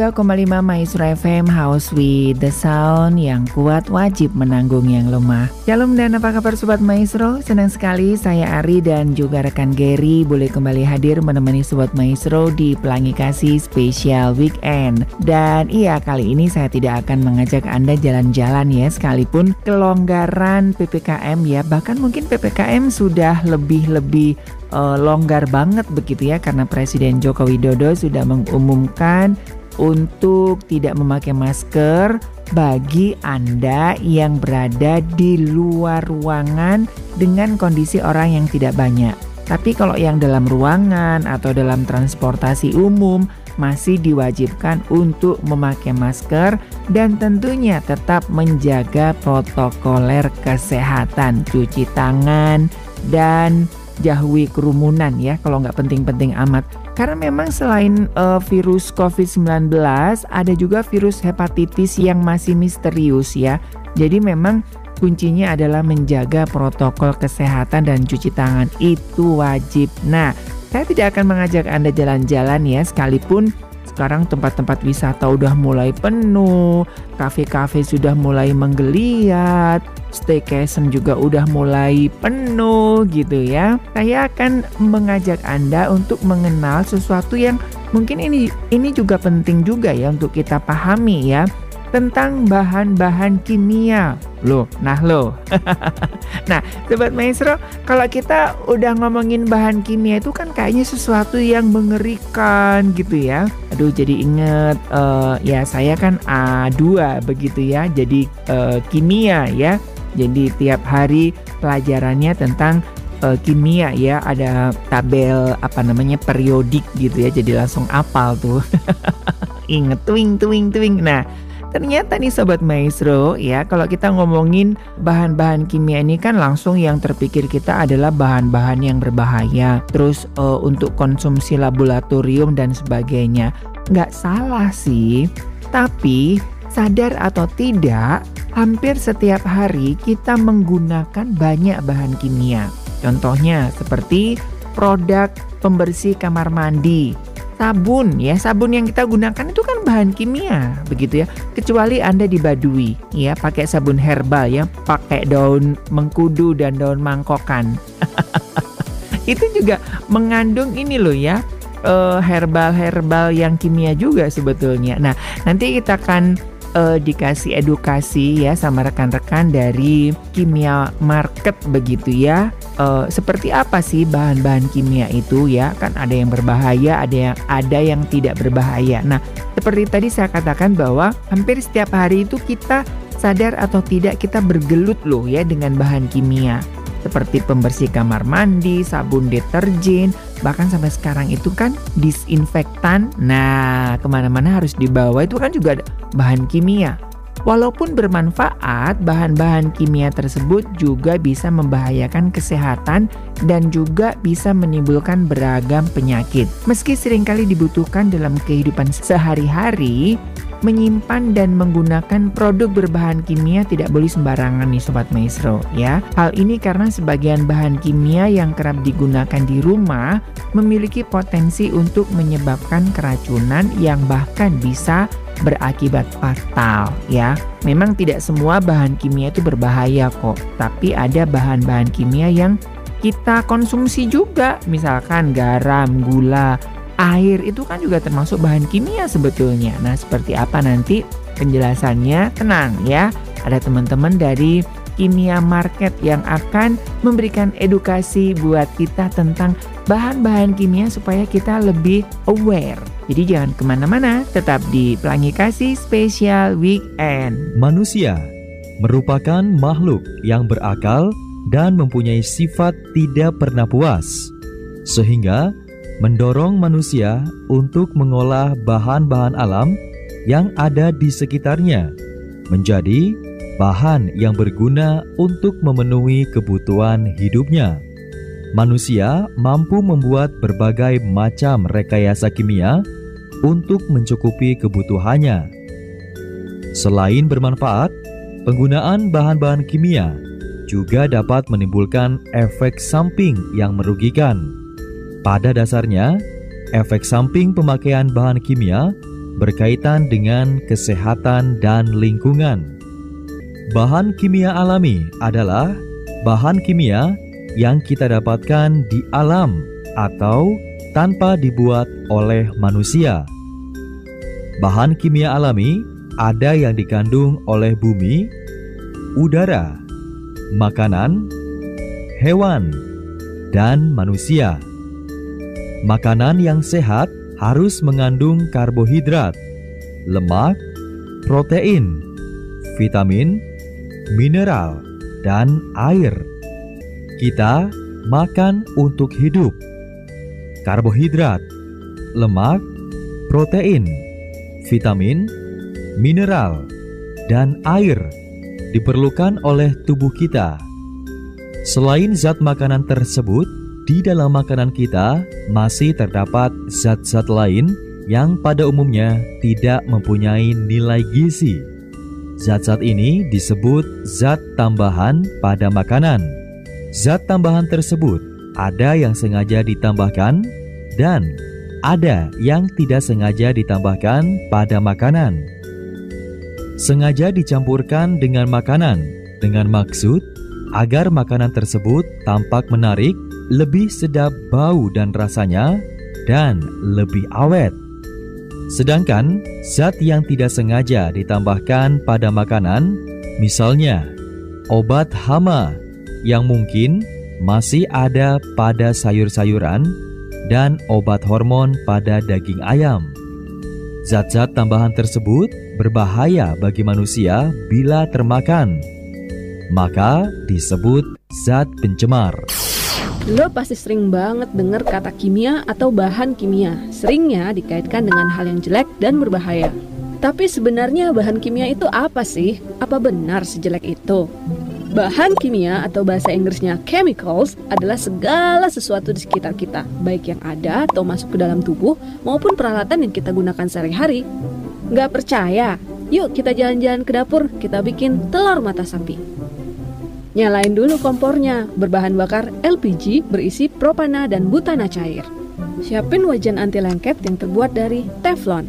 92,5 Maestro FM House with the Sound yang kuat wajib menanggung yang lemah. Shalom dan apa kabar Sobat Maestro? Senang sekali saya Ari dan juga rekan Gary boleh kembali hadir menemani Sobat Maestro di Pelangi Kasih Special Weekend. Dan iya kali ini saya tidak akan mengajak Anda jalan-jalan ya sekalipun kelonggaran PPKM ya bahkan mungkin PPKM sudah lebih-lebih uh, longgar banget begitu ya karena Presiden Joko Widodo sudah mengumumkan untuk tidak memakai masker bagi Anda yang berada di luar ruangan dengan kondisi orang yang tidak banyak. Tapi kalau yang dalam ruangan atau dalam transportasi umum masih diwajibkan untuk memakai masker dan tentunya tetap menjaga protokoler kesehatan, cuci tangan dan jauhi kerumunan ya kalau nggak penting-penting amat. Karena memang selain uh, virus COVID-19 ada juga virus hepatitis yang masih misterius ya. Jadi memang kuncinya adalah menjaga protokol kesehatan dan cuci tangan itu wajib. Nah, saya tidak akan mengajak Anda jalan-jalan ya sekalipun sekarang tempat-tempat wisata udah mulai penuh, kafe-kafe sudah mulai menggeliat, staycation juga udah mulai penuh gitu ya. Saya akan mengajak Anda untuk mengenal sesuatu yang mungkin ini ini juga penting juga ya untuk kita pahami ya tentang bahan-bahan kimia. Loh, nah loh. nah, Sobat Maestro, kalau kita udah ngomongin bahan kimia itu kan kayaknya sesuatu yang mengerikan gitu ya. Aduh, jadi inget uh, ya saya kan A2 begitu ya, jadi uh, kimia ya. Jadi tiap hari pelajarannya tentang uh, kimia ya ada tabel apa namanya periodik gitu ya jadi langsung apal tuh inget twing twing twing nah Ternyata nih Sobat Maestro ya kalau kita ngomongin bahan-bahan kimia ini kan langsung yang terpikir kita adalah bahan-bahan yang berbahaya. Terus uh, untuk konsumsi laboratorium dan sebagainya. Nggak salah sih, tapi sadar atau tidak hampir setiap hari kita menggunakan banyak bahan kimia. Contohnya seperti produk pembersih kamar mandi, sabun ya. Sabun yang kita gunakan itu kan bahan kimia begitu ya. Kecuali anda di Baduy ya pakai sabun herbal ya. Pakai daun mengkudu dan daun mangkokan. Itu juga mengandung ini loh ya eh, herbal-herbal yang kimia juga sebetulnya. Nah nanti kita akan uh, dikasih edukasi ya sama rekan-rekan dari kimia market begitu ya. Uh, seperti apa sih bahan-bahan kimia itu ya? Kan ada yang berbahaya, ada yang ada yang tidak berbahaya. Nah, seperti tadi saya katakan bahwa hampir setiap hari itu kita sadar atau tidak kita bergelut loh ya dengan bahan kimia seperti pembersih kamar mandi, sabun deterjen, bahkan sampai sekarang itu kan disinfektan. Nah, ke mana-mana harus dibawa itu kan juga bahan kimia. Walaupun bermanfaat, bahan-bahan kimia tersebut juga bisa membahayakan kesehatan dan juga bisa menimbulkan beragam penyakit. Meski sering kali dibutuhkan dalam kehidupan sehari-hari, menyimpan dan menggunakan produk berbahan kimia tidak boleh sembarangan nih Sobat Maestro ya. Hal ini karena sebagian bahan kimia yang kerap digunakan di rumah memiliki potensi untuk menyebabkan keracunan yang bahkan bisa berakibat fatal ya. Memang tidak semua bahan kimia itu berbahaya kok, tapi ada bahan-bahan kimia yang kita konsumsi juga, misalkan garam, gula, air itu kan juga termasuk bahan kimia sebetulnya. Nah, seperti apa nanti penjelasannya? Tenang ya, ada teman-teman dari Kimia Market yang akan memberikan edukasi buat kita tentang bahan-bahan kimia supaya kita lebih aware. Jadi jangan ke mana-mana, tetap di Pelangi Kasih Spesial Weekend. Manusia merupakan makhluk yang berakal, dan mempunyai sifat tidak pernah puas, sehingga mendorong manusia untuk mengolah bahan-bahan alam yang ada di sekitarnya menjadi bahan yang berguna untuk memenuhi kebutuhan hidupnya. Manusia mampu membuat berbagai macam rekayasa kimia untuk mencukupi kebutuhannya. Selain bermanfaat, penggunaan bahan-bahan kimia juga dapat menimbulkan efek samping yang merugikan. Pada dasarnya, efek samping pemakaian bahan kimia berkaitan dengan kesehatan dan lingkungan. Bahan kimia alami adalah bahan kimia yang kita dapatkan di alam atau tanpa dibuat oleh manusia. Bahan kimia alami ada yang dikandung oleh bumi, udara, makanan, hewan, dan manusia. Makanan yang sehat harus mengandung karbohidrat, lemak, protein, vitamin, mineral, dan air. Kita makan untuk hidup. Karbohidrat, lemak, protein, vitamin, mineral, dan air diperlukan oleh tubuh kita. Selain zat makanan tersebut, di dalam makanan kita masih terdapat zat-zat lain yang pada umumnya tidak mempunyai nilai gizi. Zat-zat ini disebut zat tambahan pada makanan. Zat tambahan tersebut ada yang sengaja ditambahkan dan ada yang tidak sengaja ditambahkan pada makanan. Sengaja dicampurkan dengan makanan dengan maksud agar makanan tersebut tampak menarik, lebih sedap bau dan rasanya, dan lebih awet. Sedangkan zat yang tidak sengaja ditambahkan pada makanan, misalnya obat hama yang mungkin masih ada pada sayur-sayuran dan obat hormon pada daging ayam. Zat-zat tambahan tersebut berbahaya bagi manusia bila termakan, maka disebut zat pencemar. Lo pasti sering banget dengar kata kimia atau bahan kimia. Seringnya dikaitkan dengan hal yang jelek dan berbahaya. Tapi sebenarnya bahan kimia itu apa sih? Apa benar sejelek itu? Bahan kimia atau bahasa Inggrisnya chemicals adalah segala sesuatu di sekitar kita, baik yang ada atau masuk ke dalam tubuh maupun peralatan yang kita gunakan sehari-hari. Gak percaya? Yuk kita jalan-jalan ke dapur, kita bikin telur mata sapi. Nyalain dulu kompornya, berbahan bakar LPG berisi propana dan butana cair. Siapin wajan anti lengket yang terbuat dari teflon.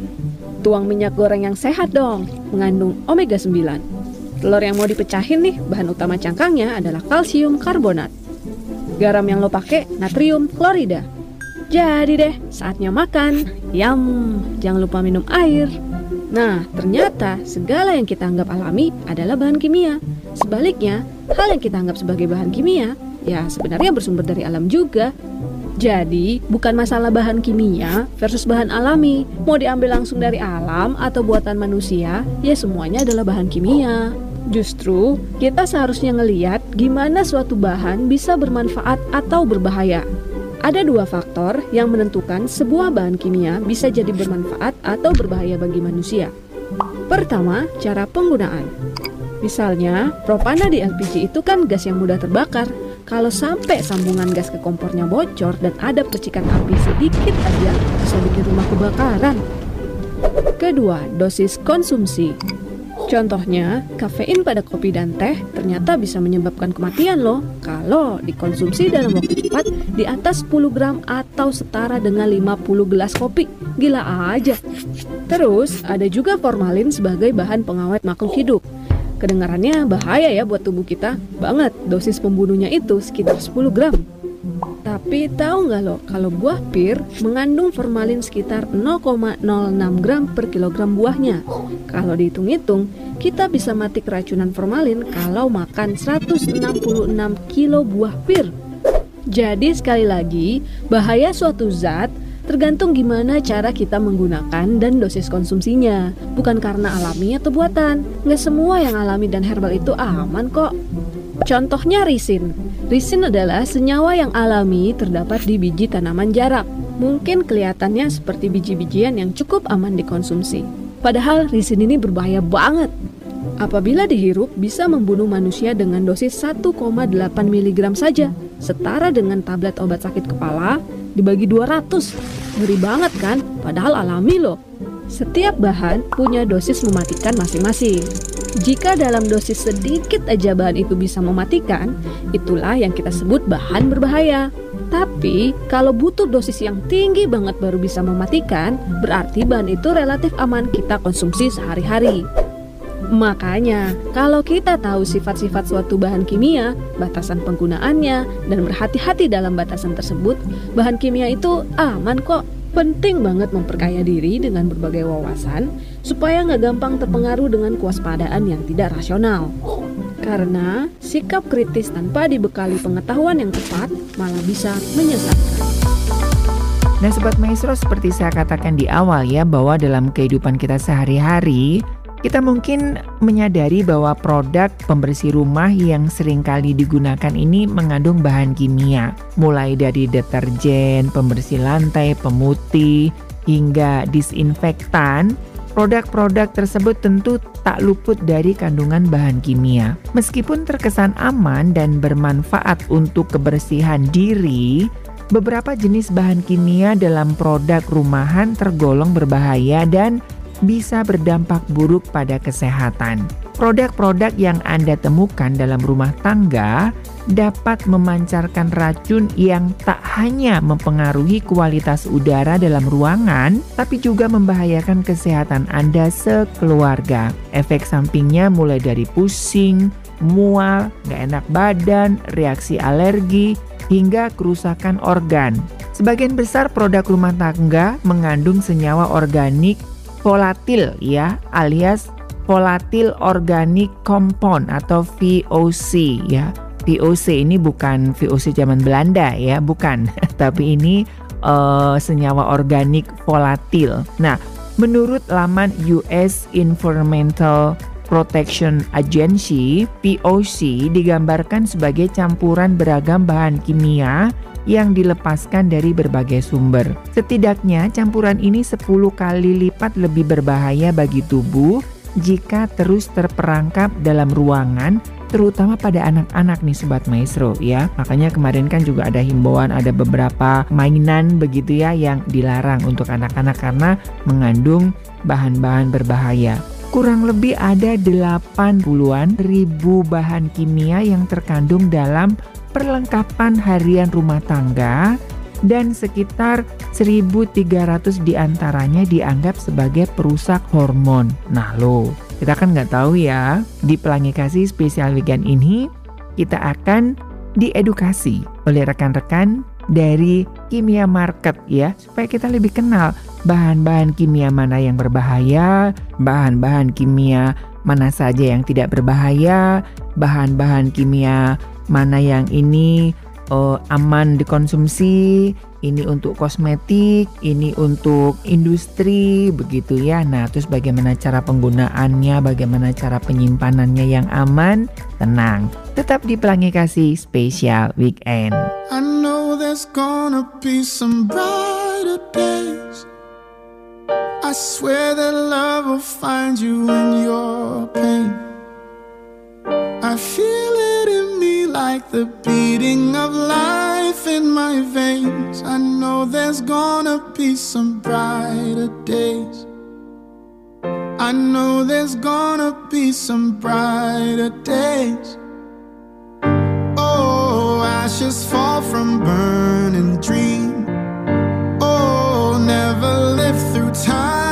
Tuang minyak goreng yang sehat dong, mengandung omega 9. Telur yang mau dipecahin nih, bahan utama cangkangnya adalah kalsium karbonat. Garam yang lo pakai natrium klorida. Jadi deh, saatnya makan. Yum, jangan lupa minum air. Nah, ternyata segala yang kita anggap alami adalah bahan kimia. Sebaliknya, hal yang kita anggap sebagai bahan kimia ya sebenarnya bersumber dari alam juga. Jadi, bukan masalah bahan kimia versus bahan alami. Mau diambil langsung dari alam atau buatan manusia, ya semuanya adalah bahan kimia. Justru, kita seharusnya ngeliat gimana suatu bahan bisa bermanfaat atau berbahaya. Ada dua faktor yang menentukan sebuah bahan kimia bisa jadi bermanfaat atau berbahaya bagi manusia. Pertama, cara penggunaan. Misalnya, propana di LPG itu kan gas yang mudah terbakar. Kalau sampai sambungan gas ke kompornya bocor dan ada percikan api sedikit aja, bisa bikin rumah kebakaran. Kedua, dosis konsumsi. Contohnya, kafein pada kopi dan teh ternyata bisa menyebabkan kematian loh kalau dikonsumsi dalam waktu di atas 10 gram atau setara dengan 50 gelas kopi. Gila aja. Terus, ada juga formalin sebagai bahan pengawet makhluk hidup. Kedengarannya bahaya ya buat tubuh kita. Banget, dosis pembunuhnya itu sekitar 10 gram. Tapi tahu nggak lo kalau buah pir mengandung formalin sekitar 0,06 gram per kilogram buahnya. Kalau dihitung-hitung, kita bisa mati keracunan formalin kalau makan 166 kilo buah pir. Jadi sekali lagi, bahaya suatu zat Tergantung gimana cara kita menggunakan dan dosis konsumsinya, bukan karena alami atau buatan. Nggak semua yang alami dan herbal itu aman kok. Contohnya risin. Risin adalah senyawa yang alami terdapat di biji tanaman jarak. Mungkin kelihatannya seperti biji-bijian yang cukup aman dikonsumsi. Padahal risin ini berbahaya banget. Apabila dihirup bisa membunuh manusia dengan dosis 1,8 mg saja, setara dengan tablet obat sakit kepala dibagi 200. Ngeri banget kan? Padahal alami loh. Setiap bahan punya dosis mematikan masing-masing. Jika dalam dosis sedikit aja bahan itu bisa mematikan, itulah yang kita sebut bahan berbahaya. Tapi kalau butuh dosis yang tinggi banget baru bisa mematikan, berarti bahan itu relatif aman kita konsumsi sehari-hari. Makanya, kalau kita tahu sifat-sifat suatu bahan kimia, batasan penggunaannya, dan berhati-hati dalam batasan tersebut, bahan kimia itu aman kok. Penting banget memperkaya diri dengan berbagai wawasan supaya nggak gampang terpengaruh dengan kewaspadaan yang tidak rasional. Karena sikap kritis tanpa dibekali pengetahuan yang tepat malah bisa menyesatkan. Nah Sobat Maestro seperti saya katakan di awal ya bahwa dalam kehidupan kita sehari-hari kita mungkin menyadari bahwa produk pembersih rumah yang sering kali digunakan ini mengandung bahan kimia, mulai dari deterjen, pembersih lantai, pemutih, hingga disinfektan. Produk-produk tersebut tentu tak luput dari kandungan bahan kimia. Meskipun terkesan aman dan bermanfaat untuk kebersihan diri, beberapa jenis bahan kimia dalam produk rumahan tergolong berbahaya dan bisa berdampak buruk pada kesehatan. Produk-produk yang Anda temukan dalam rumah tangga dapat memancarkan racun yang tak hanya mempengaruhi kualitas udara dalam ruangan, tapi juga membahayakan kesehatan Anda sekeluarga. Efek sampingnya mulai dari pusing, mual, gak enak badan, reaksi alergi, hingga kerusakan organ. Sebagian besar produk rumah tangga mengandung senyawa organik volatil ya alias volatil organic compound atau VOC ya. VOC ini bukan VOC zaman Belanda ya, bukan. Tapi ini uh, senyawa organik volatil. Nah, menurut laman US Environmental Protection Agency, VOC digambarkan sebagai campuran beragam bahan kimia yang dilepaskan dari berbagai sumber. Setidaknya campuran ini 10 kali lipat lebih berbahaya bagi tubuh jika terus terperangkap dalam ruangan terutama pada anak-anak nih sobat maestro ya. Makanya kemarin kan juga ada himbauan ada beberapa mainan begitu ya yang dilarang untuk anak-anak karena mengandung bahan-bahan berbahaya. Kurang lebih ada 80-an ribu bahan kimia yang terkandung dalam perlengkapan harian rumah tangga dan sekitar 1.300 di antaranya dianggap sebagai perusak hormon. Nah lo, kita kan nggak tahu ya, di Pelangi Kasih Spesial Weekend ini kita akan diedukasi oleh rekan-rekan dari kimia market ya, supaya kita lebih kenal bahan-bahan kimia mana yang berbahaya, bahan-bahan kimia mana saja yang tidak berbahaya, bahan-bahan kimia mana yang ini uh, aman dikonsumsi, ini untuk kosmetik, ini untuk industri, begitu ya. Nah, terus bagaimana cara penggunaannya, bagaimana cara penyimpanannya yang aman, tenang. Tetap di Pelangi Kasih Spesial Weekend. I know there's gonna be some brighter days. I swear that love will find you in your pain. I feel it like the beating of life in my veins. I know there's gonna be some brighter days. I know there's gonna be some brighter days. Oh, ashes fall from burning dreams. Oh, never live through times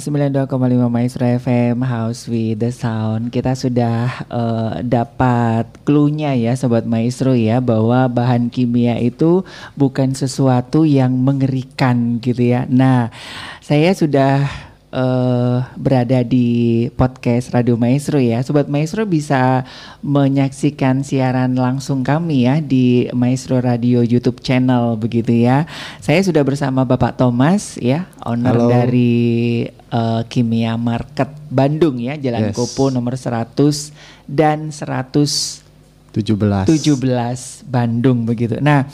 92,5 Maestro FM House with the Sound. Kita sudah eh, dapat clue-nya ya Sobat Maestro ya bahwa bahan kimia itu bukan sesuatu yang mengerikan gitu ya. Nah, saya sudah eh, berada di podcast Radio Maestro ya. Sobat Maestro bisa menyaksikan siaran langsung kami ya di Maestro Radio YouTube channel begitu ya. Saya sudah bersama Bapak Thomas ya, owner Halo. dari eh, Kimia Market Bandung ya, Jalan Yes. Kopo nomor 100 dan 117 17. Bandung begitu. Nah,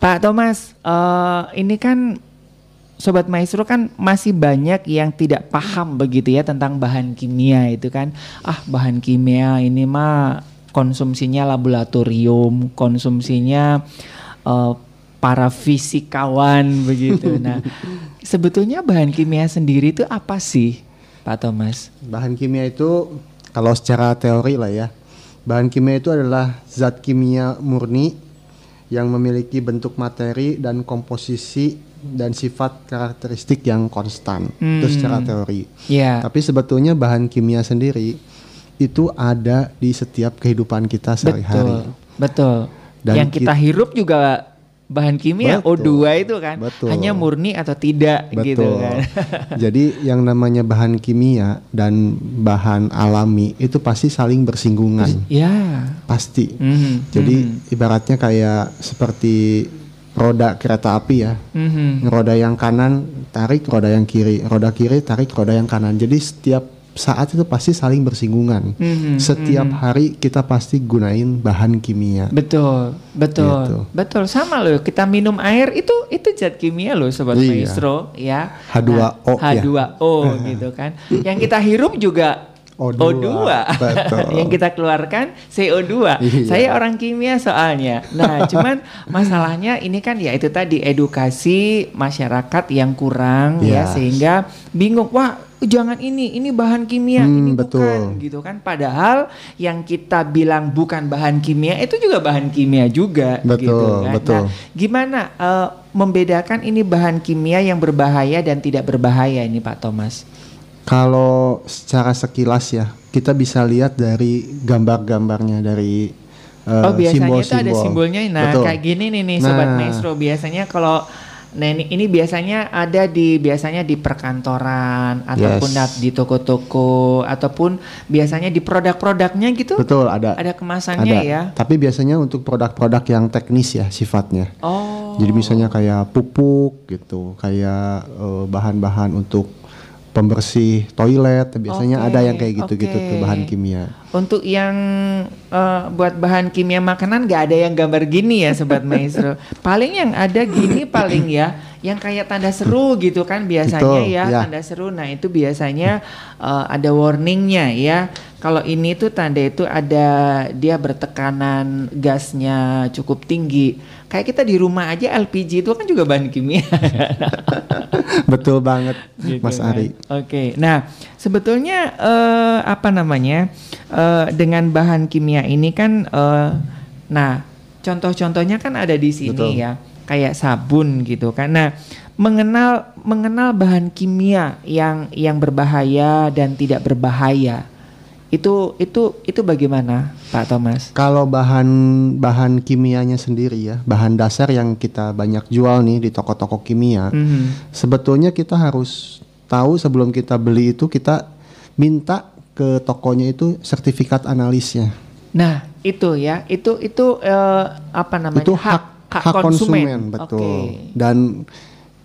Pak Thomas, eh, ini kan Sobat Maestro kan masih banyak yang tidak paham begitu ya tentang bahan kimia itu kan. Ah, bahan kimia ini mah konsumsinya laboratorium, konsumsinya eh, para fisikawan begitu. Nah, sebetulnya bahan kimia sendiri itu apa sih, Pak Thomas? Bahan kimia itu kalau secara teori lah ya. Bahan kimia itu adalah zat kimia murni yang memiliki bentuk materi dan komposisi dan sifat karakteristik yang konstan. Itu Hmm. secara teori. Ya. Tapi sebetulnya bahan kimia sendiri itu ada di setiap kehidupan kita sehari-hari. Betul, betul. Dan yang kita kit- hirup juga bahan kimia Betul, O2 itu kan betul. hanya murni atau tidak gitu Betul. kan. Jadi yang namanya bahan kimia dan bahan alami itu pasti saling bersinggungan. ya. Pasti. Mhm, Jadi mhm, ibaratnya kayak seperti roda kereta api ya. mhm. Roda yang kanan tarik roda yang kiri, roda kiri tarik roda yang kanan. Jadi setiap saat itu pasti saling bersinggungan. Mhm, Setiap hari kita pasti gunain bahan kimia. Betul, betul, Gitu. betul. Sama loh. Kita minum air itu itu zat kimia loh, sobat Iya. maestro, ya. H2O Nah, ya. H2O gitu kan. Yang kita hirup juga O2. Betul. yang kita keluarkan CO2. Iya. Saya orang kimia soalnya. Nah, cuman masalahnya ini kan ya itu tadi edukasi masyarakat yang kurang ya Yes. sehingga bingung. Wah, jangan ini, ini bahan kimia, Hmm, ini betul. bukan gitu kan. Padahal yang kita bilang bukan bahan kimia itu juga bahan kimia juga Betul, gitu kan. betul. Nah, gimana eh, membedakan ini bahan kimia yang berbahaya dan tidak berbahaya ini Pak Thomas? Kalau secara sekilas ya, kita bisa lihat dari gambar-gambarnya dari eh, Oh biasanya itu ada simbolnya. Nah Betul. kayak gini nih nih sobat Nah. maestro. Biasanya kalau Nah ini, ini biasanya ada di biasanya di perkantoran ataupun Yes. di toko-toko ataupun biasanya di produk-produknya gitu. Betul ada. Ada kemasannya Ada. ya. Tapi biasanya untuk produk-produk yang teknis ya sifatnya. Oh. Jadi misalnya kayak pupuk gitu, kayak eh, bahan-bahan untuk pembersih toilet, biasanya Oke, ada yang kayak gitu-gitu oke. tuh bahan kimia. Untuk yang eh, buat bahan kimia makanan nggak ada yang gambar gini ya sobat maestro. paling yang ada gini paling ya, yang kayak tanda seru gitu kan biasanya Betul, ya, ya. tanda seru. Nah itu biasanya eh, ada warningnya ya. Kalau ini tuh tanda itu ada dia bertekanan gasnya cukup tinggi. Kayak kita di rumah aja LPG itu kan juga bahan kimia. Betul banget, Gitu Mas kan. Ari. Oke, nah sebetulnya eh, apa namanya eh, dengan bahan kimia ini kan, eh, nah contoh-contohnya kan ada di sini Betul. ya, kayak sabun gitu kan. Nah mengenal mengenal bahan kimia yang yang berbahaya dan tidak berbahaya itu itu itu bagaimana Pak Thomas? Kalau bahan bahan kimianya sendiri ya, bahan dasar yang kita banyak jual nih di toko-toko kimia, Mhm. sebetulnya kita harus tahu sebelum kita beli itu kita minta ke tokonya itu sertifikat analisnya. Nah itu ya. Itu itu eh, apa namanya? itu hak hak, konsumen, betul. Oke. Dan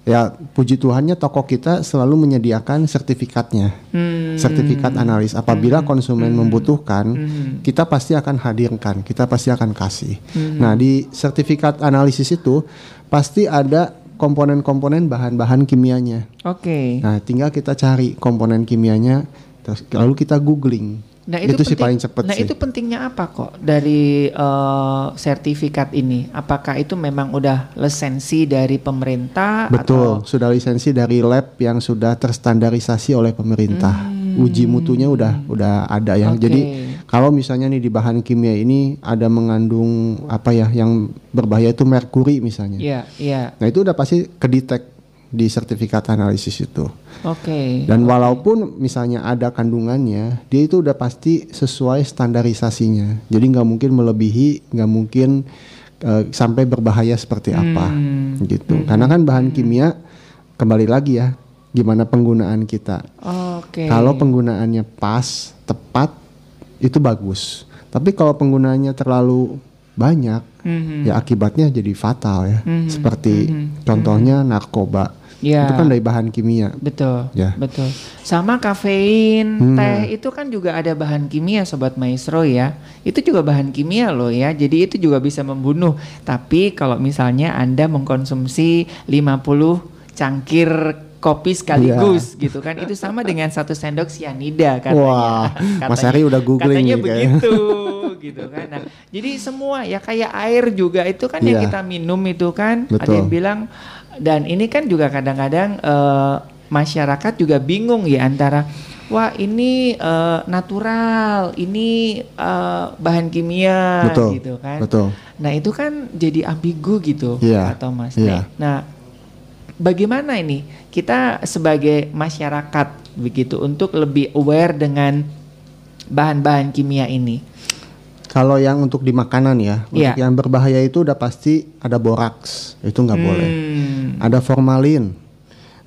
ya puji Tuhannya toko kita selalu menyediakan sertifikatnya. Hmm. Sertifikat analis. Apabila konsumen membutuhkan, Hmm. kita pasti akan hadirkan, kita pasti akan kasih. Hmm. Nah, di sertifikat analisis itu pasti ada komponen-komponen bahan-bahan kimianya. Oke. Nah, tinggal kita cari komponen kimianya, terus lalu kita googling. Nah itu, sih penting- paling cepet Nah sih. itu pentingnya apa kok dari eh, sertifikat ini? Apakah itu memang udah lisensi dari pemerintah? Betul, Atau, sudah lisensi dari lab yang sudah terstandarisasi oleh pemerintah. Uji mutunya udah udah ada ya. Hmm. Oke. Jadi kalau misalnya nih di bahan kimia ini ada mengandung apa ya yang berbahaya itu merkuri misalnya. Iya, iya. Nah, itu udah pasti kedetek di sertifikat analisis itu. Oke. Dan walaupun misalnya ada kandungannya, dia itu udah pasti sesuai standarisasinya. Jadi nggak mungkin melebihi, nggak mungkin eh, sampai berbahaya seperti apa, Hmm. gitu. Karena kan bahan kimia kembali lagi ya, gimana penggunaan kita. Oke. Kalau penggunaannya pas, tepat, itu bagus. Tapi kalau penggunaannya terlalu banyak, Mhm. ya akibatnya jadi fatal ya. Mhm. Seperti Mhm. contohnya narkoba, Ya. itu kan dari bahan kimia. Betul, Ya. betul. Sama kafein, Hmm. teh itu kan juga ada bahan kimia, sobat maestro ya. Itu juga bahan kimia loh ya. Jadi itu juga bisa membunuh. Tapi kalau misalnya anda mengkonsumsi 50 cangkir kopi sekaligus gitu kan, itu sama dengan satu sendok sianida katanya. Wah, Mas Ari udah googling katanya nih begitu gitu kan. Nah, jadi semua ya kayak air juga itu kan yang Iya. kita minum itu kan. Ada Betul. yang bilang dan ini kan juga kadang-kadang eh, masyarakat juga bingung ya antara wah ini eh, natural, ini eh, bahan kimia Betul, gitu kan. betul. Nah, itu kan jadi ambigu gitu Iya, atau Mas iya. Nek. Nah, bagaimana ini kita sebagai masyarakat begitu untuk lebih aware dengan bahan-bahan kimia ini? Kalau yang untuk di makanan ya, Iya. untuk yang berbahaya itu udah pasti ada boraks, itu nggak boleh. Hmm. Ada formalin,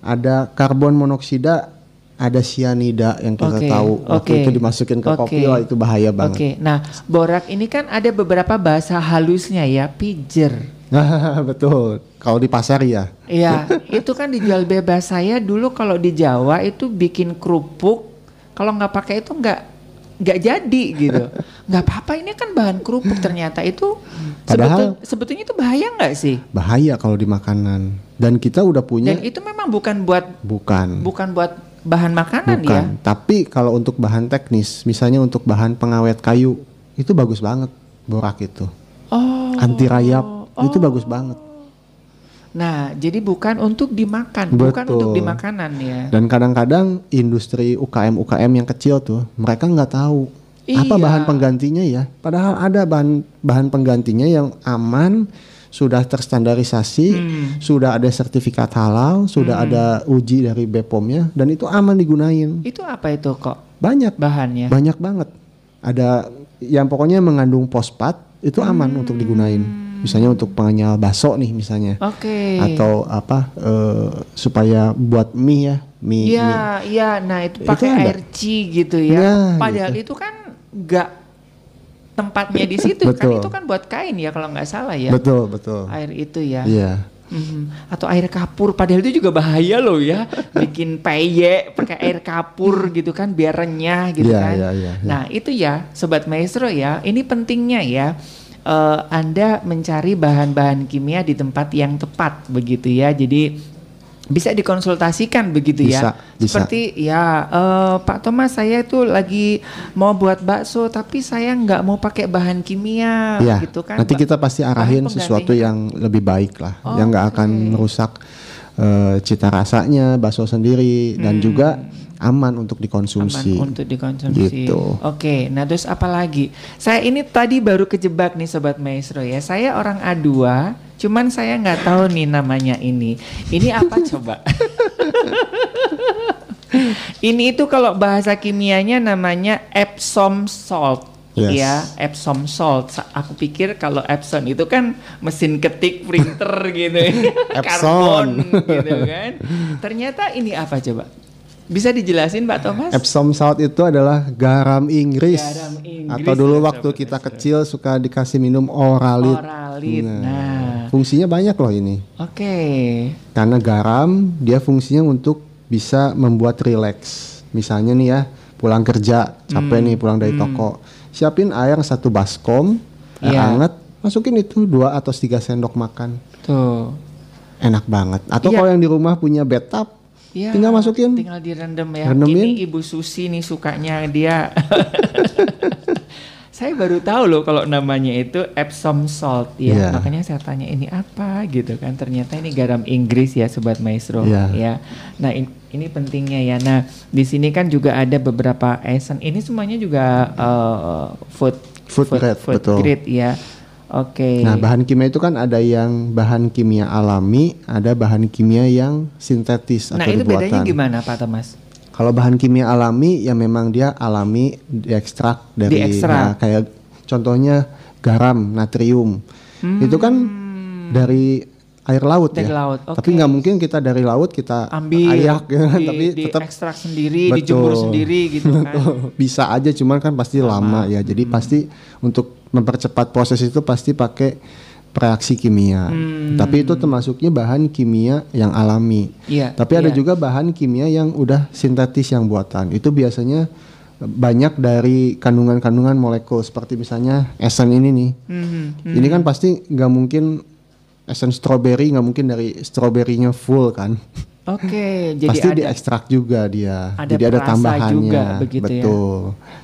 ada karbon monoksida, ada sianida yang kita Oke, tahu waktu oke. itu dimasukin ke kopi, wah itu bahaya banget. Oke, nah borak ini kan ada beberapa bahasa halusnya ya, pijer. Betul. Kalau di pasar ya, Iya, itu kan dijual bebas. Saya dulu kalau di Jawa itu bikin kerupuk, kalau nggak pakai itu nggak nggak jadi gitu. Nggak apa-apa, ini kan bahan kerupuk ternyata itu Padahal- sebetul- sebetulnya itu bahaya nggak sih? bahaya kalau di makanan. Dan kita udah punya Dan itu memang bukan buat bukan. bukan buat bahan makanan Bukan. ya. Tapi kalau untuk bahan teknis, misalnya untuk bahan pengawet kayu, itu bagus banget borak itu. Oh. Anti rayap, itu bagus banget. Nah, jadi bukan untuk dimakan, bukan Betul. untuk dimakanan ya. Dan kadang-kadang industri UKM UKM yang kecil tuh, mereka nggak tahu apa Iya. bahan penggantinya ya. Padahal ada bahan bahan penggantinya yang aman, sudah terstandarisasi, Hmm. sudah ada sertifikat halal, sudah ada uji dari BPOM-nya, dan itu aman digunain. Itu apa itu kok Banyak, bahannya? banyak banget. Ada yang pokoknya mengandung fosfat itu aman Hmm. untuk digunain. Misalnya untuk pengenyal bakso nih misalnya. Oke. Atau apa eh, supaya buat mie ya, mie, mie Iya, iya. Nah itu pakai air ci gitu ya. Ya, Padahal gitu. itu kan nggak tempatnya di situ kan itu kan buat kain ya kalau nggak salah ya. Betul, betul. Air itu ya. Iya. Mhm. Atau air kapur. Padahal itu juga bahaya loh ya. Bikin peye pakai air kapur gitu kan biar renyah gitu Iya, kan. iya, iya, iya. Nah itu ya sobat maestro ya. Ini pentingnya ya. Eh, anda mencari bahan-bahan kimia di tempat yang tepat begitu ya. Jadi bisa dikonsultasikan begitu ya. Bisa, bisa. Seperti ya eh, Pak Thomas saya itu lagi mau buat bakso tapi saya nggak mau pakai bahan kimia Iya. gitu kan. Nanti kita pasti arahin sesuatu yang lebih baik lah, yang nggak akan Oke. merusak eh, cita rasanya bakso sendiri dan juga aman untuk dikonsumsi. Aman untuk dikonsumsi. Gitu. Oke, nah terus apa lagi? Saya ini tadi baru kejebak nih sobat maestro ya. Saya orang A2, cuman saya nggak tahu nih namanya ini. Ini apa coba? ini itu kalau bahasa kimianya namanya Epsom salt. Yes. Ya, Epsom salt. Sa- Aku pikir kalau Epson itu kan mesin ketik printer gitu. Epson. Karbon gitu kan. Ternyata ini apa coba? Bisa dijelasin Pak Thomas? Epsom salt itu adalah garam Inggris. Garam Inggris, Atau dulu waktu kita kecil suka dikasih minum oralit. Oralit. Nah, Nah, fungsinya banyak loh ini. oke. Karena garam dia fungsinya untuk bisa membuat rileks. Misalnya nih ya, pulang kerja, capek Hmm. nih pulang dari toko. Siapin air satu baskom, air Iya. hangat, masukin itu dua atau tiga sendok makan. Tuh. Enak banget. Atau Iya. kalau yang di rumah punya bathtub, Ya, tinggal masukin. Tinggal direndam ya. Rendemin. Ini Ibu Susi nih sukanya dia. saya baru tahu loh kalau namanya itu Epsom salt ya. Iya. Makanya saya tanya ini apa gitu kan. Ternyata ini garam Inggris ya sobat maestro Iya. ya. Nah, in- ini pentingnya ya. Nah, di sini kan juga ada beberapa essence. Ini semuanya juga uh, food Food grade, food betul. grade ya. Oke. Nah, bahan kimia itu kan ada yang bahan kimia alami, ada bahan kimia yang sintetis Nah, atau itu bedanya gimana Pak Thomas? Kalau bahan kimia alami ya memang dia alami diekstrak dari Diekstrak. ya, kayak contohnya garam, natrium. Itu kan dari air laut Hmm. Dari ya. laut, Tapi oke. nggak mungkin kita dari laut kita ambil ayak ya, di, tapi di tetap ekstrak sendiri dijemur Betul. sendiri gitu kan bisa aja cuman kan pasti lama, ya. Jadi Hmm. pasti untuk mempercepat proses itu pasti pakai reaksi kimia. Hmm. Tapi itu termasuknya bahan kimia yang alami. Iya, Tapi ada iya. juga bahan kimia yang udah sintetis yang buatan. Itu biasanya banyak dari kandungan-kandungan molekul seperti misalnya esen ini nih. Mhm. Ini kan pasti nggak mungkin esen strawberry nggak mungkin dari stroberinya full kan. oke jadi pasti ada diekstrak juga dia. ada Jadi ada tambahannya. juga begitu ya. Betul.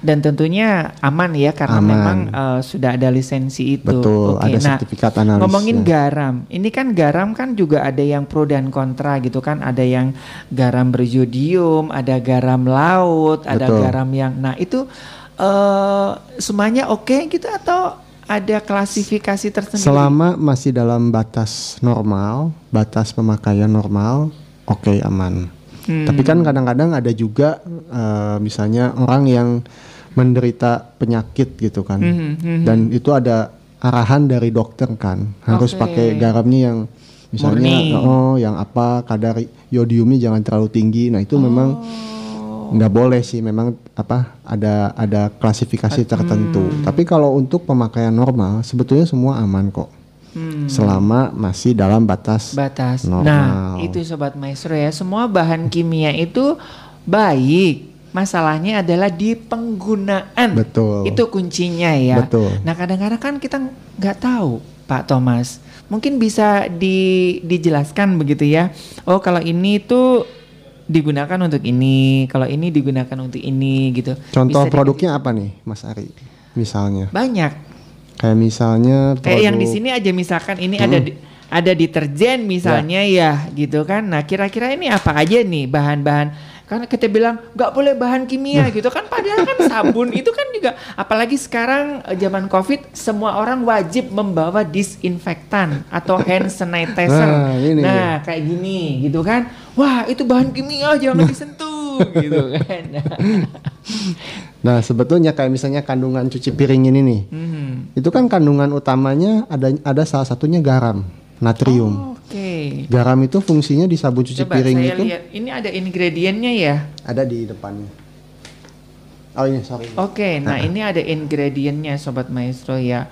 dan tentunya aman ya karena Aman. memang eh, sudah ada lisensi itu Betul, Oke, ada nah, sertifikat analisnya. ngomongin garam ini kan garam kan juga ada yang pro dan kontra gitu kan ada yang garam berzodium ada garam laut ada Betul. garam yang nah itu eh semuanya oke gitu atau ada klasifikasi tersendiri Selama masih dalam batas normal, batas pemakaian normal, oke aman. Hmm. Tapi kan kadang-kadang ada juga eh, misalnya orang yang menderita penyakit gitu kan. Mhm, mhm. Dan itu ada arahan dari dokter kan, harus Oke. pakai garamnya yang misalnya Murni. oh yang apa kadar yodiumnya jangan terlalu tinggi. Nah, itu memang Oh. Nggak boleh sih memang apa ada ada klasifikasi Hmm. tertentu tapi kalau untuk pemakaian normal sebetulnya semua aman kok Hmm. selama masih dalam batas batas. Normal. Nah, itu sobat maestro ya, semua bahan kimia itu baik. Masalahnya adalah di penggunaan. Betul. Itu kuncinya ya. Betul. Nah, kadang-kadang kan kita nggak tahu, Pak Thomas. Mungkin bisa di, dijelaskan begitu ya. Oh, kalau ini tuh digunakan untuk ini, kalau ini digunakan untuk ini gitu. contoh Bisa produknya apa nih Mas Ari misalnya banyak. kayak misalnya Kayak yang di produk- sini aja misalkan ini ada di- ada deterjen misalnya ya. gitu kan. Nah, kira-kira ini apa aja nih bahan-bahan karena kita bilang nggak boleh bahan kimia gitu kan padahal kan sabun itu kan juga apalagi sekarang eh, zaman Covid semua orang wajib membawa disinfektan atau hand sanitizer. Nah, ini Nah, kayak gini gitu kan. Wah, itu bahan kimia jangan disentuh gitu kan. nah sebetulnya kayak misalnya kandungan cuci piring ini nih Hmm. itu kan kandungan utamanya ada ada salah satunya garam natrium Oke. garam itu fungsinya di sabun cuci Coba piring saya itu lihat ini ada ingredientnya ya. ada di depannya oh ini sorry Oke, nah ini ada ingredientnya sobat maestro ya.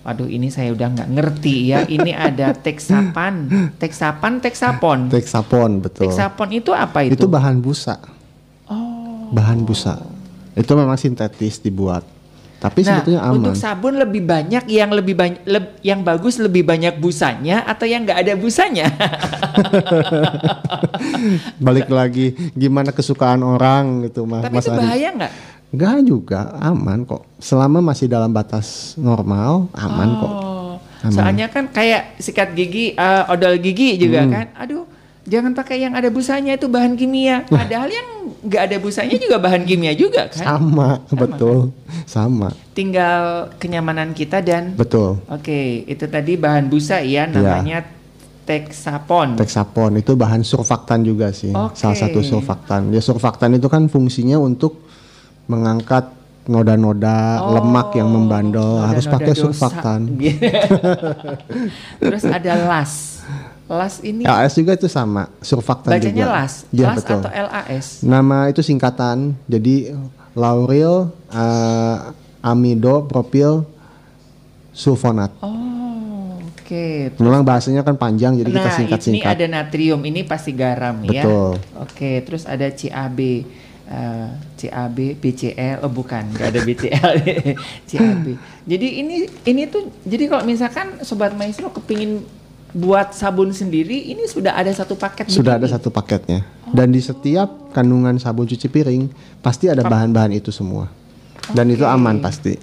Waduh, ini saya udah nggak ngerti ya. Ini ada teksapan, teksapan, teksapon. Texapon betul Teksapon itu apa itu? itu bahan busa Oh. bahan busa itu memang sintetis dibuat tapi Nah, sebetulnya aman untuk sabun lebih banyak yang lebih banyak yang bagus lebih banyak busanya atau yang nggak ada busanya? balik lagi gimana kesukaan orang gitu mas Tapi mas itu Ari bahaya nggak? Enggak juga aman kok selama masih dalam batas normal aman kok Oh, Aman. Soalnya kan kayak sikat gigi, eh, odol gigi juga Hmm. kan. Aduh, jangan pakai yang ada busanya itu bahan kimia. Padahal yang nggak ada busanya juga bahan kimia juga kan. sama betul sama Tinggal kenyamanan kita dan betul Oke, itu tadi bahan busa ya namanya Texapon. Texapon itu bahan surfaktan juga sih Oke. salah satu surfaktan ya surfaktan itu kan fungsinya untuk mengangkat noda-noda Oh, lemak yang membandel harus noda-noda pakai dosa. surfaktan Terus ada las. Las ini LAS juga itu sama, surfaktan bacanya juga. las, Iya las betul. atau LAS? Nama itu singkatan, jadi lauril eh, amido propil sulfonat. Oh, oke. Memang bahasanya kan panjang, jadi kita Nah, ini singkat-singkat. ada natrium, ini pasti garam ya. Betul. Oke, terus ada CAB. eh, CAB, BCL, oh bukan, nggak ada BCL, CAB. Jadi ini ini tuh, jadi kalau misalkan sobat maestro kepingin buat sabun sendiri, ini sudah ada satu paket. Sudah ada satu paketnya. Dan di setiap kandungan sabun cuci piring pasti ada bahan-bahan itu semua. Dan itu Oke. aman pasti.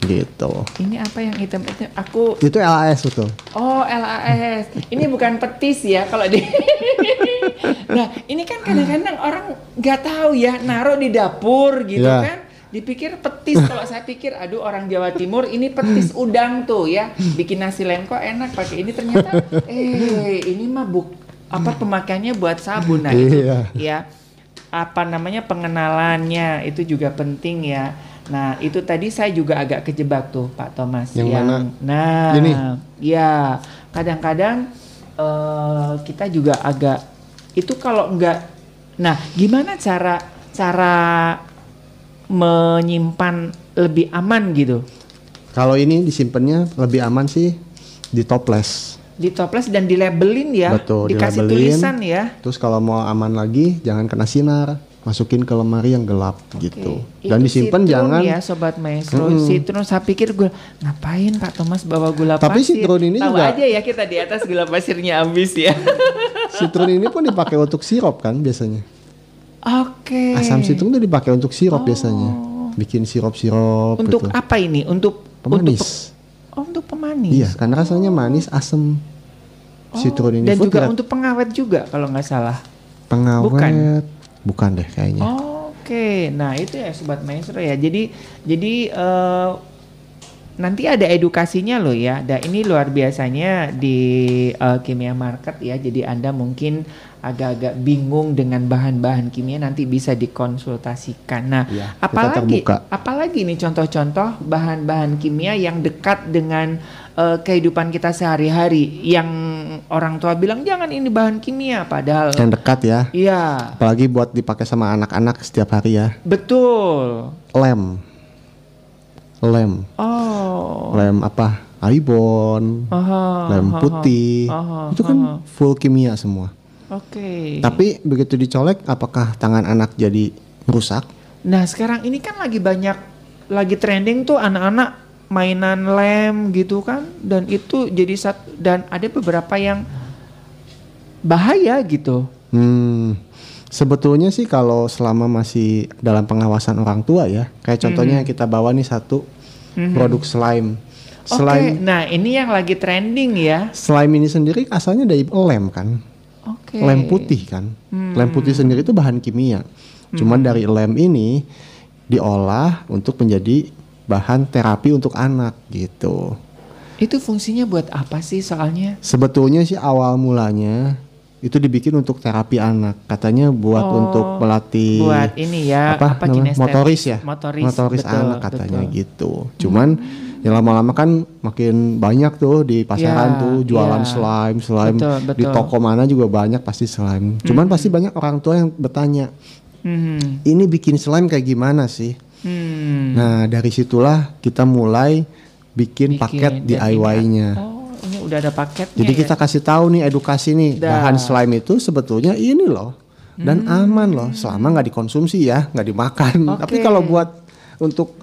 Gitu. Ini apa yang hitam itu? Aku Itu LAS betul. Oh LAS, ini bukan petis ya kalau di. nah ini kan kadang-kadang orang nggak tahu ya naruh di dapur gitu Ya. kan, dipikir petis. kalau saya pikir, aduh orang Jawa Timur ini petis udang tuh ya, bikin nasi lengko enak pakai ini ternyata, eh ini mah buk apa pemakaiannya buat sabun nah itu Iya. ya apa namanya pengenalannya itu juga penting ya. Nah itu tadi saya juga agak kejebak tuh Pak Thomas Yang mana? Nah, Ini? ya kadang-kadang eh, kita juga agak itu kalau enggak. Nah, gimana cara cara menyimpan lebih aman gitu Kalau ini disimpannya lebih aman sih di toples. di toples dan di labelin ya, Betul, dikasih dilabelin. tulisan ya. Terus kalau mau aman lagi jangan kena sinar, masukin ke lemari yang gelap gitu. Oke. Dan Itu disimpan citron jangan ya sobat maestro. Mm-mm. Citron saya pikir gue ngapain Pak Thomas bawa gula Tapi pasir. citron ini Tahu juga- aja ya kita di atas gula pasirnya habis ya. Citron ini pun dipakai untuk sirup kan biasanya. Oke. Asam citron itu dipakai untuk sirup biasanya. Bikin sirup-sirup Untuk gitu. apa ini? Untuk Pemanis. Untuk, pe- oh, untuk pemanis. Iya, karena rasanya manis, asam. Citron ini Oh, Dan food juga grade. untuk pengawet juga kalau nggak salah. pengawet. Bukan. deh kayaknya. Oke, nah itu ya sobat maestro ya. Jadi jadi eh, nanti ada edukasinya loh ya. Dan ini luar biasanya di eh, kimia market ya. Jadi anda mungkin agak-agak bingung dengan bahan-bahan kimia nanti bisa dikonsultasikan. Nah, kita apalagi apalagi nih contoh-contoh bahan-bahan kimia yang dekat dengan eh, kehidupan kita sehari-hari yang orang tua bilang jangan ini bahan kimia padahal Yang dekat ya. iya Apalagi buat dipakai sama anak-anak setiap hari ya. betul Lem. Lem. oh Lem apa? Aibon. Lem putih. aha, Itu kan aha. full kimia semua. Oke Tapi begitu dicolek apakah tangan anak jadi rusak? nah sekarang ini kan lagi banyak lagi trending tuh anak-anak mainan lem gitu kan dan itu jadi satu dan ada beberapa yang bahaya gitu Hmm, sebetulnya sih kalau selama masih dalam pengawasan orang tua ya, kayak contohnya kita bawa nih satu produk slime. Oke, Slime, nah ini yang lagi trending ya. slime ini sendiri asalnya dari lem kan, Oke. lem putih kan. Lem putih sendiri itu bahan kimia. Cuman dari lem ini diolah untuk menjadi bahan terapi untuk anak gitu. Itu fungsinya buat apa sih soalnya? Sebetulnya sih awal mulanya itu dibikin untuk terapi anak. Katanya buat Oh, untuk melatih buat ini ya, apa, apa, namanya? motoris ya. Motoris, betul, anak katanya betul. gitu. Cuman ya lama-lama kan makin banyak tuh di pasaran tuh jualan ya. slime, slime Betul, di betul. toko mana juga banyak pasti slime. Cuman pasti banyak orang tua yang bertanya, Hmm. "Ini bikin slime kayak gimana sih?" Hmm. Nah, dari situlah kita mulai bikin, dan paket DIY-nya. Oh, ini udah ada paketnya. Jadi ya? kita kasih tahu nih edukasi nih Dah. bahan slime itu sebetulnya ini loh dan aman loh selama nggak dikonsumsi ya nggak dimakan. Tapi Oke. kalau buat untuk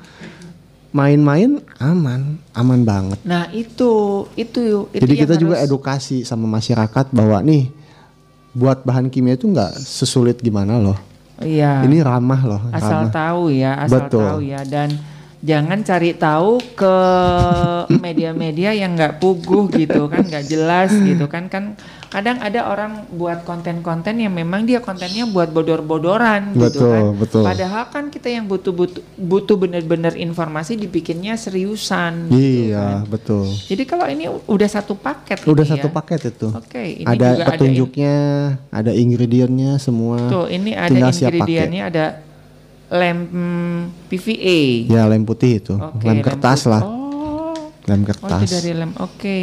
main-main aman aman banget. Nah itu itu itu Jadi kita juga harus- edukasi sama masyarakat bahwa nih buat bahan kimia itu nggak sesulit gimana loh. Iya. Ini ramah loh. asal ramah. tahu ya, asal Betul. tahu ya dan jangan cari tahu ke media-media yang nggak puguh gitu kan, nggak jelas gitu kan kan kadang ada orang buat konten-konten yang memang dia kontennya buat bodor-bodoran gitu Betul, kan. betul. Padahal kan kita yang butuh butuh butuh bener-bener informasi dibikinnya seriusan. gitu Iya kan. betul. Jadi kalau ini udah satu paket. Udah ini satu ya. paket itu. Oke, ini ada juga petunjuknya, ada ingredientnya semua. Tuh, ini ada ingredientnya ada lem mm, PVA. Ya lem putih itu, Oke, lem kertas put- lah, Oh, lem oh kertas. dari lem. Oke.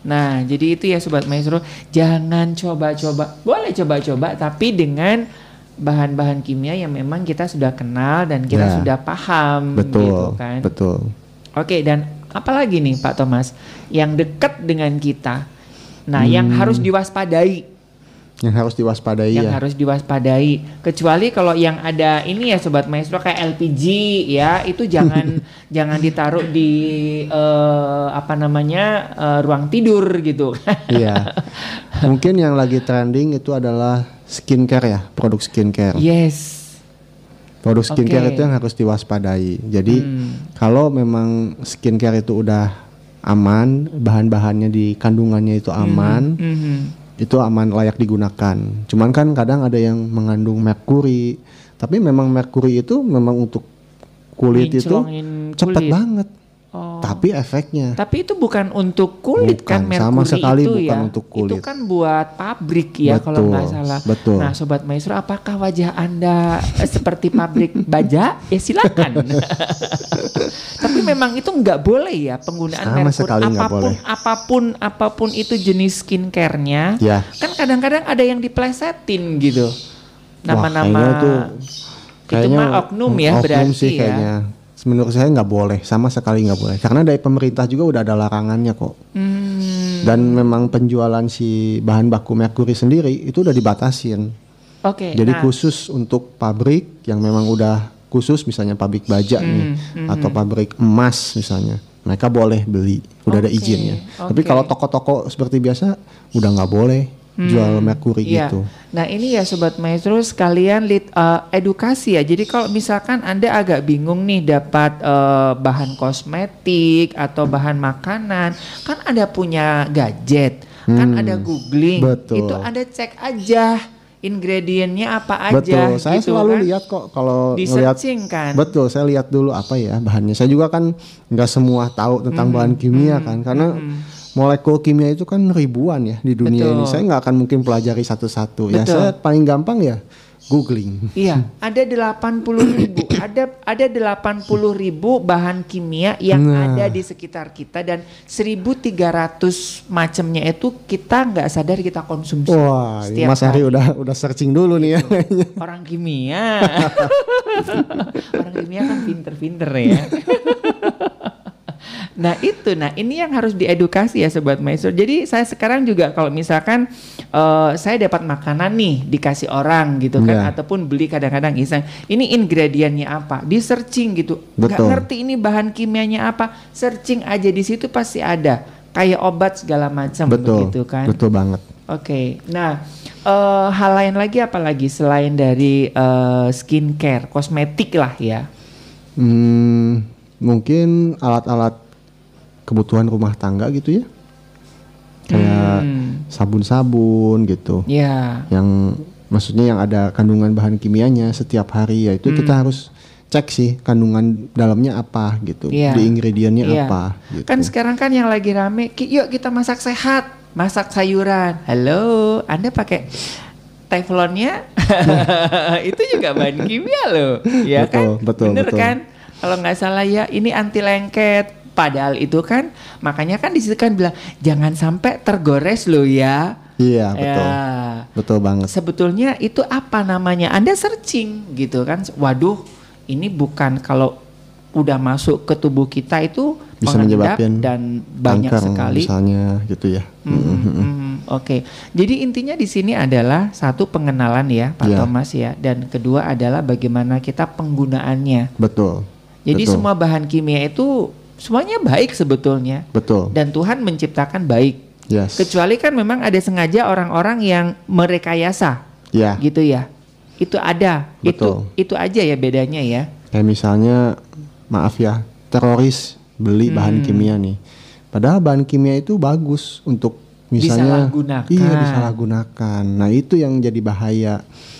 Nah, jadi itu ya sobat maestro, jangan coba-coba. Boleh coba-coba tapi dengan bahan-bahan kimia yang memang kita sudah kenal dan kita Ya. sudah paham Betul, gitu kan. betul. Oke, dan apalagi nih Pak Thomas yang dekat dengan kita. Nah, yang Hmm. harus diwaspadai, Yang harus diwaspadai yang ya. harus diwaspadai. Kecuali kalau yang ada ini ya sobat maestro kayak LPG ya, itu jangan jangan ditaruh di eh, apa namanya eh, ruang tidur gitu. Iya. Mungkin yang lagi trending itu adalah skincare ya, produk skincare. yes. Produk skincare Oke. itu yang harus diwaspadai. Jadi Hmm. kalau memang skincare itu udah aman, bahan-bahannya di kandungannya itu aman, Mhm. Itu aman layak digunakan. Cuman kan kadang ada yang mengandung merkuri, tapi memang merkuri itu memang untuk kulit itu kulit. banget. Oh. Tapi efeknya Tapi itu bukan untuk kulit kan Bukan, sama merkuri sekali itu bukan ya. untuk kulit. Itu kan buat pabrik ya kalau Betul, nggak salah. betul. Nah, sobat maestro, apakah wajah Anda eh, seperti pabrik baja? Ya silakan. Tapi memang itu nggak boleh ya penggunaan Sama merkuri sekali apa pun boleh. apa pun apa pun itu jenis skincare-nya. Ya. Kan kadang-kadang ada yang diplesetin gitu. Nama-nama kayaknya itu itu mah oknum ya oknum berarti sih ya. kayaknya. Menurut saya nggak boleh, sama sekali nggak boleh. Karena dari pemerintah juga udah ada larangannya kok. Hmm, Dan memang penjualan si bahan baku merkuri sendiri itu udah dibatasin. Oke. Jadi nah, khusus untuk pabrik yang memang udah khusus misalnya pabrik baja nih Hmm, atau pabrik emas misalnya. Mereka boleh beli, udah ada Oke, izinnya. Tapi oke. kalau toko-toko seperti biasa udah nggak boleh jual merkuri Iya. gitu. Nah ini ya sobat maestro sekalian lit, eh, edukasi ya. Jadi kalau misalkan anda agak bingung nih dapat eh, bahan kosmetik atau bahan makanan, kan ada punya gadget, kan Hmm, ada googling, betul. itu anda cek aja ingredientnya apa aja. Betul, saya gitu selalu kan. lihat kok kalau Di ngelihat kan. Betul, saya lihat dulu apa ya bahannya. Saya juga kan nggak semua tahu tentang Hmm, bahan kimia kan, karena molekul kimia itu kan ribuan ya di dunia ini. Betul. Saya nggak akan mungkin pelajari satu-satu. Ya saya paling gampang ya googling. Iya, ada 80 ribu, ada ada 80 ribu bahan kimia yang Nah. ada di sekitar kita dan 1.300 macamnya itu kita nggak sadar kita konsumsi. Wah, ini setiap Mas Ari hari. udah udah searching dulu nih ya. Orang kimia, orang kimia kan pinter-pinter ya. Nah itu, nah ini yang harus diedukasi ya sobat maestro. Jadi saya sekarang juga kalau misalkan eh, saya dapat makanan nih dikasih orang gitu kan, Ya. ataupun beli kadang-kadang iseng, ini ingredientnya apa, di searching gitu. Betul. ngerti ini bahan kimianya apa, searching aja di situ pasti ada. Kayak obat segala macam begitu kan. betul banget. Oke, nah eh, hal lain lagi apa lagi selain dari eh, skincare, kosmetik lah ya. Hmm, mungkin alat-alat kebutuhan rumah tangga gitu ya, kayak Hmm, sabun-sabun gitu. ya, yang maksudnya yang ada kandungan bahan kimianya setiap hari ya itu Hmm. kita harus cek sih kandungan dalamnya apa gitu Iya. di ingredientnya Iya. apa gitu. kan sekarang kan yang lagi rame, "Ki, yuk kita masak sehat, masak sayuran. Halo, Anda pakai teflonnya itu juga bahan kimia loh, ya Betul, kan? betul, Bener betul. kan? Kalau nggak salah ya, ini anti lengket. Padahal itu kan, makanya kan di situ kan bilang jangan sampai tergores loh ya. iya betul Ya. betul banget sebetulnya itu apa namanya? Anda searching gitu kan. Waduh, ini bukan kalau udah masuk ke tubuh kita itu bisa menyebabkan dan banyak kanker sekali. misalnya gitu ya Hmm, hmm, Oke, jadi intinya di sini adalah satu pengenalan ya, Pak Iya. Thomas ya, dan kedua adalah bagaimana kita penggunaannya. betul Jadi betul, semua bahan kimia itu semuanya baik sebetulnya, betul dan Tuhan menciptakan baik. yes Kecuali kan memang ada sengaja orang-orang yang merekayasa, ya gitu ya. Itu ada. Betul. Itu itu aja ya bedanya ya. kayak misalnya maaf ya teroris beli Hmm. bahan kimia nih padahal bahan kimia itu bagus untuk misalnya Disalahgunakan. iya disalahgunakan nah itu yang jadi bahaya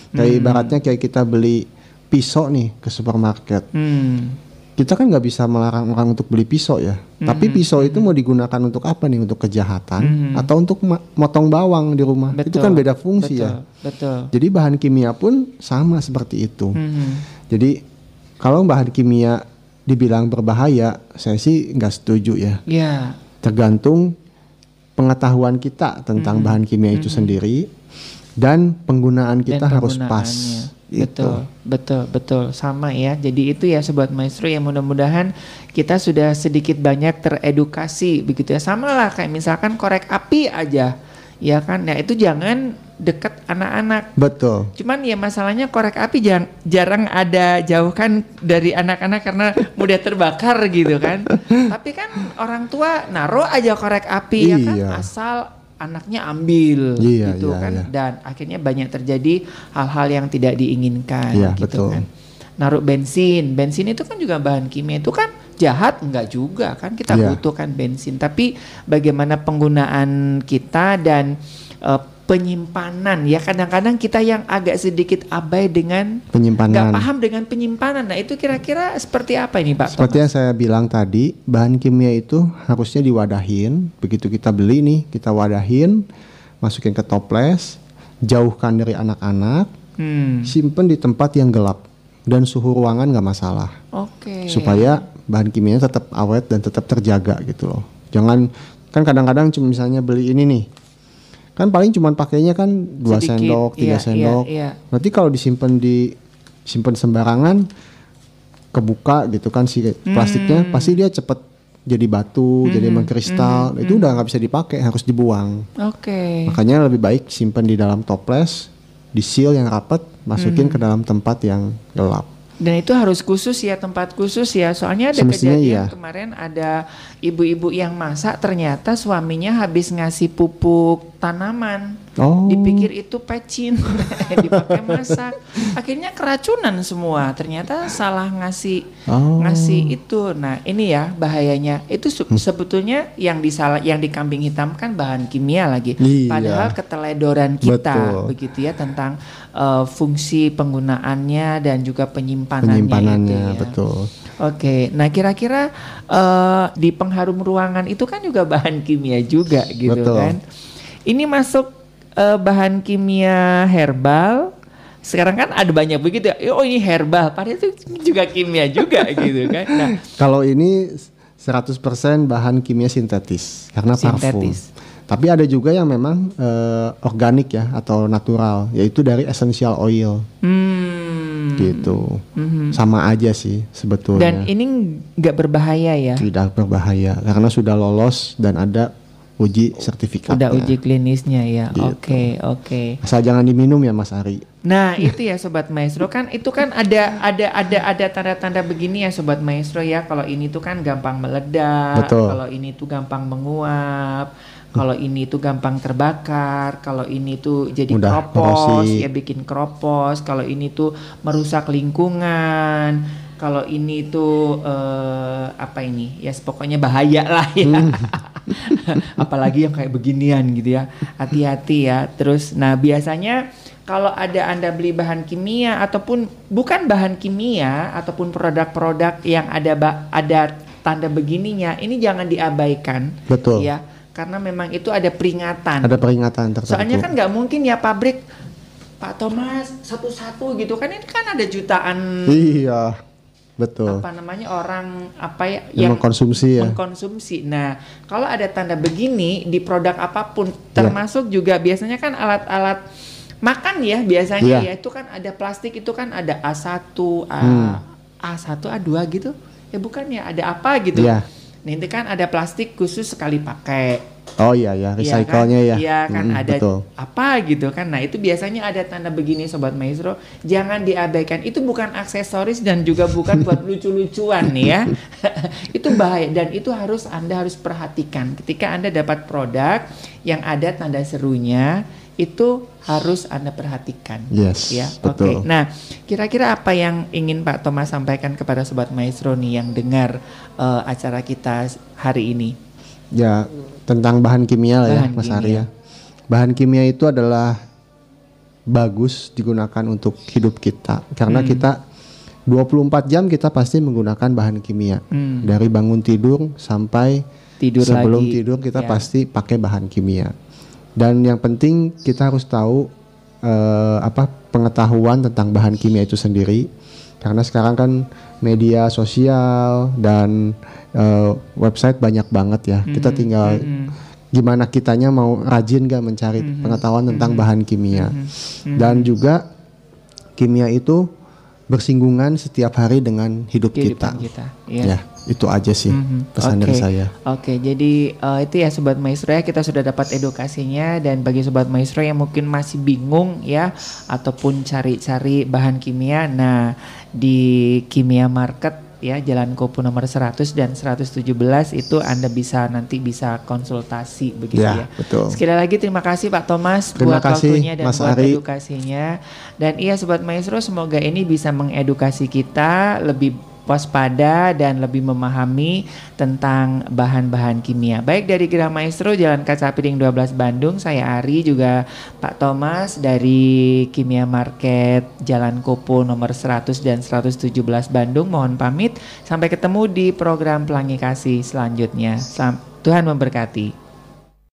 kayak Hmm. ibaratnya kayak kita beli pisau nih ke supermarket Hmm. Kita kan nggak bisa melarang orang untuk beli pisau ya tapi Hmm. pisau itu mau digunakan untuk apa nih untuk kejahatan atau untuk motong bawang di rumah itu Betul. kan beda fungsi betul, ya Betul. jadi bahan kimia pun sama seperti itu Hmm. jadi kalau bahan kimia dibilang berbahaya, saya sih nggak setuju ya. Ya. Tergantung pengetahuan kita tentang bahan kimia itu sendiri dan penggunaan kita Dan harus pas. Gitu. Betul, betul, betul, sama ya. Jadi itu ya sobat maestro yang mudah-mudahan kita sudah sedikit banyak teredukasi begitu ya. Sama lah kayak misalkan korek api aja, ya kan? Nah itu jangan deket anak-anak. Betul. Cuman ya masalahnya korek api jarang, jarang ada jauhkan dari anak-anak karena mudah terbakar gitu kan. Tapi kan orang tua naruh aja korek api ya kan Iya. asal anaknya ambil Iya, gitu iya, kan iya. dan akhirnya banyak terjadi hal-hal yang tidak diinginkan Iya, gitu betul. kan. Naruh bensin, bensin itu kan juga bahan kimia itu kan jahat enggak juga kan kita Iya. butuhkan bensin tapi bagaimana penggunaan kita dan eh, penyimpanan ya kadang-kadang kita yang agak sedikit abai dengan nggak Penyimpanan. paham dengan penyimpanan. Nah itu kira-kira seperti apa ini Pak? Seperti yang saya bilang tadi, bahan kimia itu harusnya diwadahin. Begitu kita beli nih, kita wadahin, masukin ke toples, jauhkan dari anak-anak, Hmm, simpen di tempat yang gelap dan suhu ruangan nggak masalah. oke. supaya bahan kimianya tetap awet dan tetap terjaga gitu loh. Jangan kan kadang-kadang cuma misalnya beli ini nih. Kan paling cuma pakainya kan 2 Sedikit, sendok, 3 iya, sendok. iya, iya. Nanti kalau disimpan di simpan sembarangan kebuka gitu kan si plastiknya Hmm. pasti dia cepet jadi batu, jadi mengkristal. hmm, Itu udah nggak bisa dipakai, harus dibuang. Oke. Makanya lebih baik simpan di dalam toples, di seal yang rapat, masukin Hmm. ke dalam tempat yang gelap. Dan itu harus khusus ya tempat khusus ya. Soalnya ada Semestinya kejadian iya. kemarin ada ibu-ibu yang masak ternyata suaminya habis ngasih pupuk tanaman. Oh. Dipikir itu pecin dipakai masak. Akhirnya keracunan semua. Ternyata salah ngasih Oh. ngasih itu. Nah, ini ya bahayanya. Itu se- sebetulnya yang disalah yang dikambing hitam kan bahan kimia lagi. Iya. Padahal keteledoran kita Betul. begitu ya tentang uh, fungsi penggunaannya dan juga penyimpanannya, Penyimpanannya, itu ya. betul. Oke, nah kira-kira uh, di pengharum ruangan itu kan juga bahan kimia juga gitu Betul. kan. Ini masuk uh, bahan kimia herbal. Sekarang kan ada banyak begitu ya. Oh ini herbal, padahal itu juga kimia juga gitu kan. Nah, Kalau ini 100% bahan kimia sintetis karena Sintetis. parfum. Tapi ada juga yang memang eh, organik ya atau natural, yaitu dari essential oil hmm. gitu. Sama aja sih sebetulnya. Dan ini nggak berbahaya ya. tidak berbahaya karena sudah lolos dan ada uji sertifikatnya. Udah uji klinisnya ya. Gitu. Oke, oke. Asal jangan diminum ya Mas Ari. Nah itu ya sobat maestro kan itu kan ada ada ada ada tanda-tanda begini ya sobat maestro ya kalau ini tuh kan gampang meledak, Betul. kalau ini tuh gampang menguap, kalau ini tuh gampang terbakar, kalau ini tuh jadi Mudah kropos korosi. ya bikin kropos, kalau ini tuh merusak lingkungan, kalau ini tuh eh, apa ini ya pokoknya bahaya lah ya. Apalagi yang kayak beginian gitu ya. Hati-hati ya. Terus nah biasanya kalau ada Anda beli bahan kimia ataupun bukan bahan kimia ataupun produk-produk yang ada ada tanda begininya, ini jangan diabaikan. Betul. Ya, karena memang itu ada peringatan. Ada peringatan tertentu. Soalnya kan nggak mungkin ya pabrik Pak Thomas satu-satu gitu kan ini kan ada jutaan Iya. Betul. apa namanya orang apa ya Yang mengkonsumsi ya. mengkonsumsi. Nah, kalau ada tanda begini di produk apa pun, Iya. termasuk juga biasanya kan alat-alat makan ya biasanya Iya. ya itu kan ada plastik itu kan ada A1, A, Hmm. A1, A2 gitu. Ya bukan ya, ada apa gitu. Iya. Nah, ini kan ada plastik khusus sekali pakai. Oh iya ya, Iya recycle-nya kan? ya. Iya kan Mm, ada Betul. apa gitu kan. Nah, itu biasanya ada tanda begini sobat maestro, jangan diabaikan. Itu bukan aksesoris dan juga bukan buat lucu-lucuan nih ya. itu bahaya dan itu harus Anda harus perhatikan ketika Anda dapat produk yang ada tanda serunya itu harus Anda perhatikan. Yes, ya. betul. Oke. Nah, kira-kira apa yang ingin Pak Thomas sampaikan kepada sobat maestro nih yang dengar eh, acara kita hari ini? Ya, tentang bahan kimia lah ya, Bahan Mas kimia. Ari ya. Bahan kimia itu adalah bagus digunakan untuk hidup kita karena Hmm. kita 24 jam kita pasti menggunakan bahan kimia. Hmm. Dari bangun tidur sampai Tidur sebelum lagi. tidur kita Ya. pasti pakai bahan kimia. Dan yang penting kita harus tahu eh, apa pengetahuan tentang bahan kimia itu sendiri karena sekarang kan media sosial dan eh, website banyak banget ya. Kita tinggal gimana kitanya mau rajin gak mencari pengetahuan tentang bahan kimia. Dan juga kimia itu bersinggungan setiap hari dengan hidup kita. Kehidupan kita. Iya. Ya, itu aja sih Mhm. pesan Oke. dari saya. Oke, jadi eh, itu ya sobat maestro ya kita sudah dapat edukasinya dan bagi sobat maestro yang mungkin masih bingung ya ataupun cari-cari bahan kimia, nah di Kimia Market ya Jalan Kopo nomor 100 dan 117 itu Anda bisa nanti bisa konsultasi begitu ya. Ya, betul. Sekali lagi terima kasih Pak Thomas Terima buat kasih, waktunya dan Mas buat Ari. edukasinya. Dan iya sobat maestro semoga ini bisa mengedukasi kita lebih waspada dan lebih memahami tentang bahan-bahan kimia. Baik dari Gerah Maestro Jalan Kaca Piring 12 Bandung, saya Ari juga Pak Thomas dari Kimia Market Jalan Kopo nomor 100 dan 117 Bandung. Mohon pamit sampai ketemu di program Pelangi Kasih selanjutnya. Sam- Tuhan memberkati.